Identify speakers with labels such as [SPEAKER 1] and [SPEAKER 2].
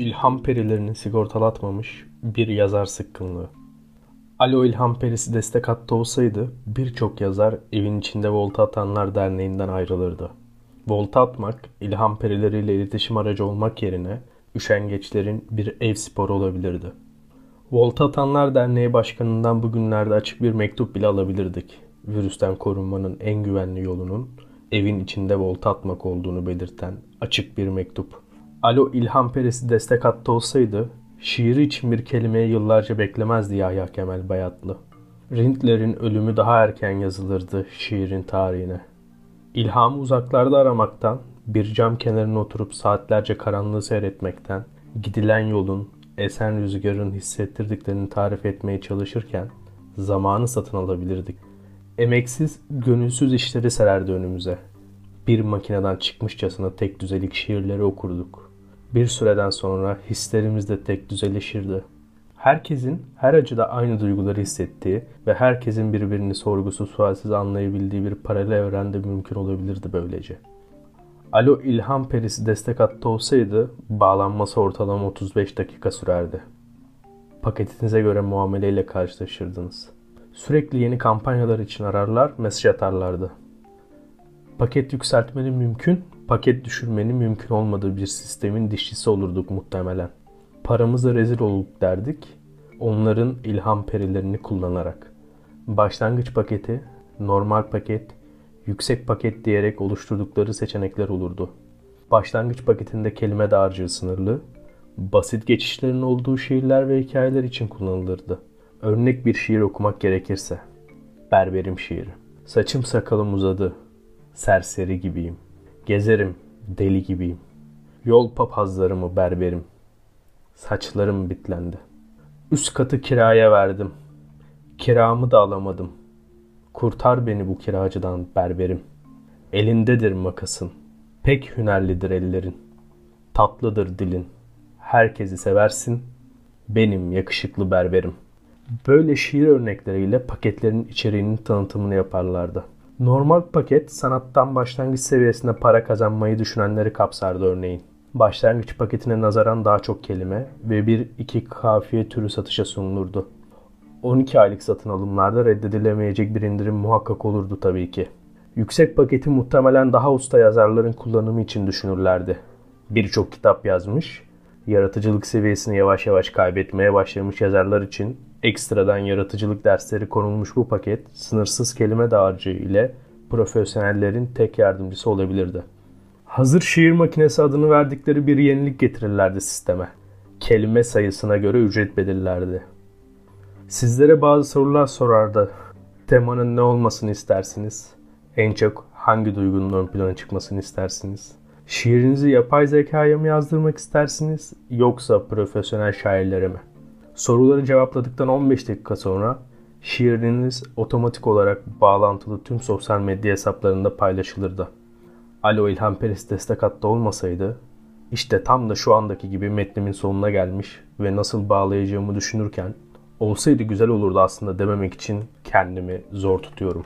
[SPEAKER 1] İlham perilerini sigortalatmamış bir yazar sıkkınlığı. Alo İlham Perisi destek hattı olsaydı birçok yazar evin içinde Volta Atanlar Derneği'nden ayrılırdı. Volta atmak, ilham perileriyle iletişim aracı olmak yerine üşengeçlerin bir ev sporu olabilirdi. Volta Atanlar Derneği Başkanı'ndan bugünlerde açık bir mektup bile alabilirdik. Virüsten korunmanın en güvenli yolunun evin içinde volta atmak olduğunu belirten açık bir mektup. Alo İlham Perisi destek hattı olsaydı şiiri için bir kelimeye yıllarca beklemezdi Yahya Kemal Bayatlı. Rintler'in ölümü daha erken yazılırdı şiirin tarihine. İlhamı uzaklarda aramaktan, bir cam kenarına oturup saatlerce karanlığı seyretmekten, gidilen yolun, esen rüzgarın hissettirdiklerini tarif etmeye çalışırken zamanı satın alabilirdik. Emeksiz, gönülsüz işleri sererdi önümüze. Bir makineden çıkmışçasına tek düzelik şiirleri okurduk. Bir süreden sonra hislerimiz de tek düzeleşirdi. Herkesin her acıda aynı duyguları hissettiği ve herkesin birbirini sorgusuz sualsiz anlayabildiği bir paralel evrende mümkün olabilirdi böylece. Alo İlham Perisi destek hattı olsaydı bağlanması ortalama 35 dakika sürerdi. Paketinize göre muameleyle karşılaşırdınız. Sürekli yeni kampanyalar için ararlar, mesaj atarlardı. Paket yükseltmeni mümkün paket düşürmenin mümkün olmadığı bir sistemin dişçisi olurduk muhtemelen. Paramıza rezil olduk derdik. Onların ilham perilerini kullanarak. Başlangıç paketi, normal paket, yüksek paket diyerek oluşturdukları seçenekler olurdu. Başlangıç paketinde kelime dağarcığı sınırlı, basit geçişlerin olduğu şiirler ve hikayeler için kullanılırdı. Örnek bir şiir okumak gerekirse. Berberim şiiri. Saçım sakalım uzadı. Serseri gibiyim. Gezerim, deli gibiyim. Yol papazlarımı berberim. Saçlarım bitlendi. Üst katı kiraya verdim. Kiramı da alamadım. Kurtar beni bu kiracıdan berberim. Elindedir makasın. Pek hünerlidir ellerin. Tatlıdır dilin. Herkesi seversin. Benim yakışıklı berberim. Böyle şiir örnekleriyle paketlerin içeriğinin tanıtımını yaparlardı. Normal paket sanattan başlangıç seviyesinde para kazanmayı düşünenleri kapsardı örneğin. Başlangıç paketine nazaran daha çok kelime ve bir iki kafiye türü satışa sunulurdu. 12 aylık satın alımlarda reddedilemeyecek bir indirim muhakkak olurdu tabii ki. Yüksek paketi muhtemelen daha usta yazarların kullanımı için düşünürlerdi. Birçok kitap yazmış, yaratıcılık seviyesini yavaş yavaş kaybetmeye başlamış yazarlar için ekstradan yaratıcılık dersleri konulmuş bu paket sınırsız kelime dağarcığı ile profesyonellerin tek yardımcısı olabilirdi. Hazır şiir makinesi adını verdikleri bir yenilik getirirlerdi sisteme. Kelime sayısına göre ücret belirlerdi. Sizlere bazı sorular sorardı. Temanın ne olmasını istersiniz? En çok hangi duygunun ön plana çıkmasını istersiniz? Şiirinizi yapay zekaya mı yazdırmak istersiniz yoksa profesyonel şairlere mi? Soruları cevapladıktan 15 dakika sonra şiiriniz otomatik olarak bağlantılı tüm sosyal medya hesaplarında paylaşılırdı. Alo İlhan Peris destek hattı olmasaydı işte tam da şu andaki gibi metnimin sonuna gelmiş ve nasıl bağlayacağımı düşünürken olsaydı güzel olurdu aslında dememek için kendimi zor tutuyorum.